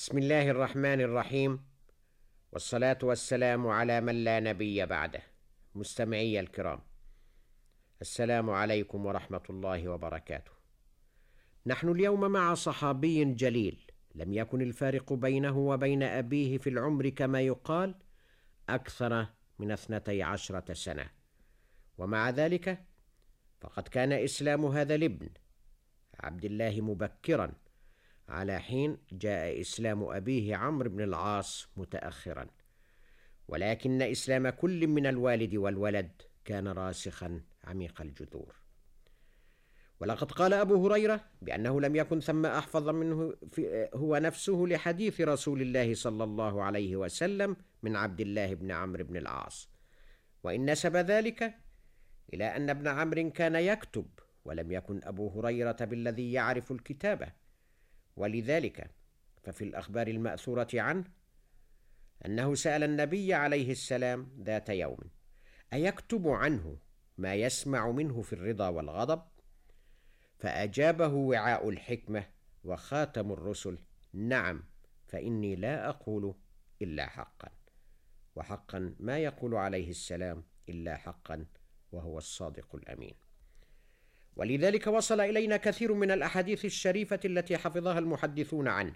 بسم الله الرحمن الرحيم. والصلاة والسلام على من لا نبي بعده. مستمعي الكرام السلام عليكم ورحمة الله وبركاته. نحن اليوم مع صحابي جليل لم يكن الفارق بينه وبين أبيه في العمر كما يقال أكثر من اثنتي عشرة سنة. ومع ذلك فقد كان إسلام هذا الابن عبد الله مبكرا على حين جاء إسلام أبيه عمرو بن العاص متاخرا. ولكن إسلام كل من الوالد والولد كان راسخا عميق الجذور. ولقد قال أبو هريرة بأنه لم يكن ثم أحفظ منه في هو نفسه لحديث رسول الله صلى الله عليه وسلم من عبد الله بن عمرو بن العاص. وإن نسب ذلك إلى أن ابن عمرو كان يكتب ولم يكن أبو هريرة بالذي يعرف الكتابة. ولذلك ففي الأخبار المأثورة عنه أنه سأل النبي عليه السلام ذات يوم أيكتب عنه ما يسمع منه في الرضا والغضب؟ فأجابه وعاء الحكمة وخاتم الرسل نعم فإني لا أقول إلا حقا وحقا ما يقول عليه السلام إلا حقا وهو الصادق الأمين. ولذلك وصل إلينا كثير من الأحاديث الشريفة التي حفظها المحدثون عنه.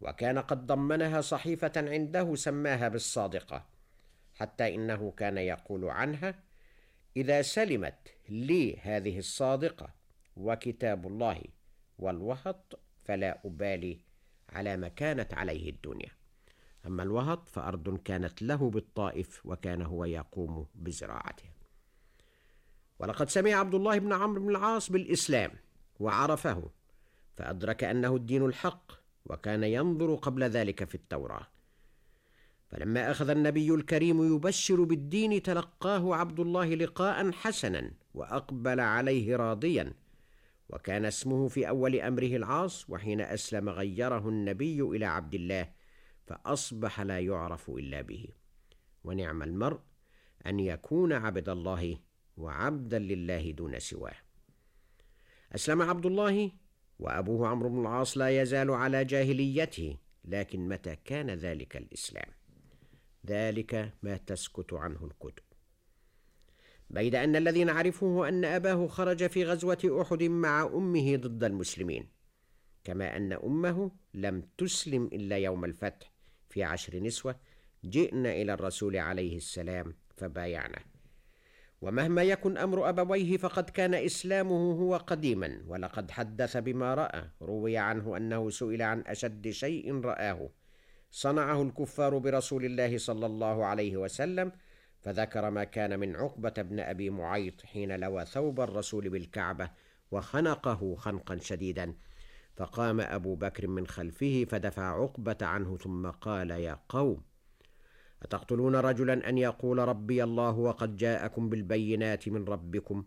وكان قد ضمنها صحيفة عنده سماها بالصادقة حتى إنه كان يقول عنها إذا سلمت لي هذه الصادقة وكتاب الله والوهط فلا أبالي على ما كانت عليه الدنيا. أما الوهط فأرض كانت له بالطائف وكان هو يقوم بزراعتها. ولقد سمع عبد الله بن عمرو بن العاص بالإسلام وعرفه فأدرك أنه الدين الحق وكان ينظر قبل ذلك في التوراة. فلما أخذ النبي الكريم يبشر بالدين تلقاه عبد الله لقاء حسنا وأقبل عليه راضيا وكان اسمه في أول أمره العاص وحين أسلم غيره النبي إلى عبد الله فأصبح لا يعرف إلا به. ونعم المرء أن يكون عبد الله وعبدا لله دون سواه. أسلم عبد الله وأبوه عمرو بن العاص لا يزال على جاهليته لكن متى كان ذلك الإسلام؟ ذلك ما تسكت عنه الكتب. بيد أن الذي نعرفه ان أباه خرج في غزوة أحد مع أمه ضد المسلمين كما أن أمه لم تسلم إلا يوم الفتح في عشر نسوة جئن إلى الرسول عليه السلام فبايعنه ومهما يكن أمر أبويه فقد كان إسلامه هو قديما ولقد حدث بما رأى روي عنه أنه سئل عن أشد شيء رآه. صنعه الكفار برسول الله صلى الله عليه وسلم فذكر ما كان من عقبة بن أبي معيط حين لوى ثوب الرسول بالكعبة وخنقه خنقا شديدا. فقام أبو بكر من خلفه فدفع عقبة عنه ثم قال يا قوم أتقتلون رجلا أن يقول ربي الله وقد جاءكم بالبينات من ربكم؟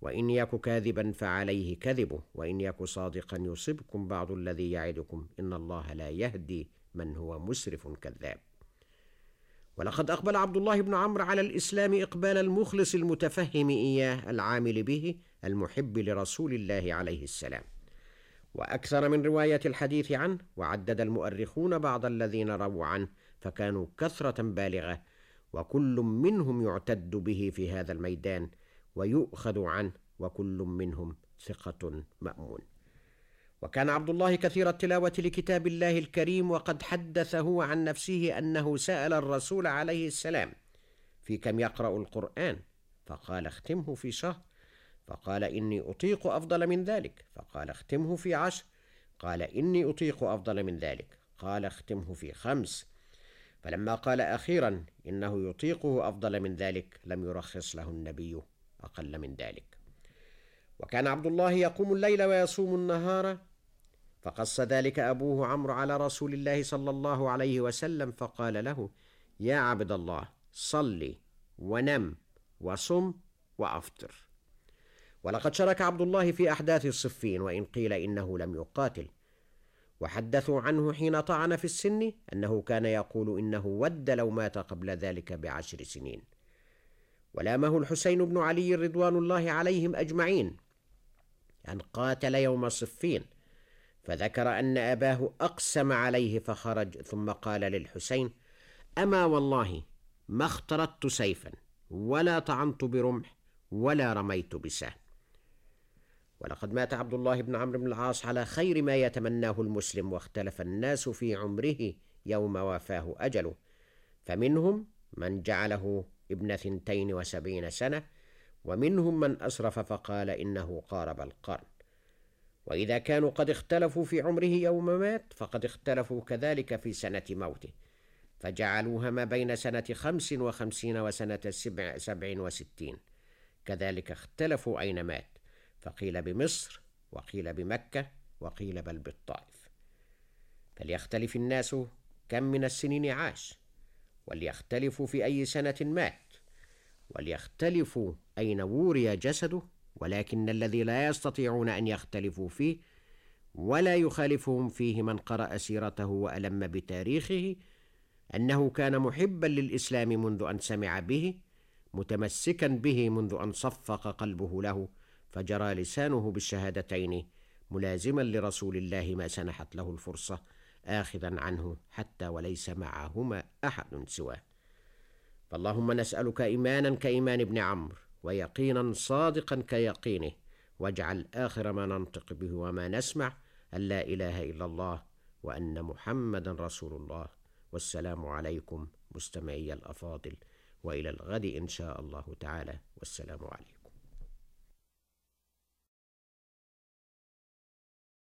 وإن يك كاذبا فعليه كذبه وإن يك صادقا يصبكم بعض الذي يعدكم. إن الله لا يهدي من هو مسرف كذاب. ولقد أقبل عبد الله بن عمرو على الإسلام إقبال المخلص المتفهم إياه العامل به المحب لرسول الله عليه السلام. وأكثر من رواية الحديث عنه وعدد المؤرخون بعض الذين رووا عنه فكانوا كثرة بالغة وكل منهم يعتد به في هذا الميدان ويؤخذ عنه وكل منهم ثقة مأمون. وكان عبد الله كثير التلاوة لكتاب الله الكريم وقد حدث هو عن نفسه أنه سأل الرسول عليه السلام في كم يقرأ القرآن فقال اختمه في شهر فقال إني أطيق أفضل من ذلك فقال اختمه في عشر قال إني أطيق أفضل من ذلك قال اختمه في خمس فلما قال أخيرا إنه يطيقه أفضل من ذلك لم يرخص له النبي أقل من ذلك. وكان عبد الله يقوم الليل ويصوم النهار فقص ذلك أبوه عمرو على رسول الله صلى الله عليه وسلم فقال له يا عبد الله صلي ونم وصم وأفطر. ولقد شرك عبد الله في أحداث الصفين وإن قيل إنه لم يقاتل. وحدثوا عنه حين طعن في السن أنه كان يقول إنه ود لو مات قبل ذلك بعشر سنين. ولامه الحسين بن علي رضوان الله عليهم أجمعين أن قاتل يوم صفين فذكر أن أباه أقسم عليه فخرج ثم قال للحسين أما والله ما اخترت سيفا ولا طعنت برمح ولا رميت بسهم. ولقد مات عبد الله بن عمرو بن العاص على خير ما يتمناه المسلم واختلف الناس في عمره يوم وافاه أجله. فمنهم من جعله ابن ثنتين وسبعين سنة ومنهم من أسرف فقال إنه قارب القرن. وإذا كانوا قد اختلفوا في عمره يوم مات فقد اختلفوا كذلك في سنة موته. فجعلوها ما بين سنة خمس وخمسين وسنة سبع, سبع وستين. كذلك اختلفوا أين مات. فقيل بمصر وقيل بمكة وقيل بل بالطائف. فليختلف الناس كم من السنين عاش وليختلفوا في أي سنة مات وليختلفوا أين ووري جسده ولكن الذي لا يستطيعون أن يختلفوا فيه ولا يخالفهم فيه من قرأ سيرته وألم بتاريخه أنه كان محبا للإسلام منذ أن سمع به متمسكا به منذ أن صفق قلبه له فجرى لسانه بالشهادتين ملازما لرسول الله ما سنحت له الفرصة آخذا عنه حتى وليس معهما أحد سواه. فاللهم نسألك إيمانا كإيمان ابن عمرو ويقينا صادقا كيقينه واجعل آخر ما ننطق به وما نسمع أن لا إله إلا الله وأن محمدا رسول الله. والسلام عليكم مستمعي الأفاضل وإلى الغد إن شاء الله تعالى والسلام عليكم.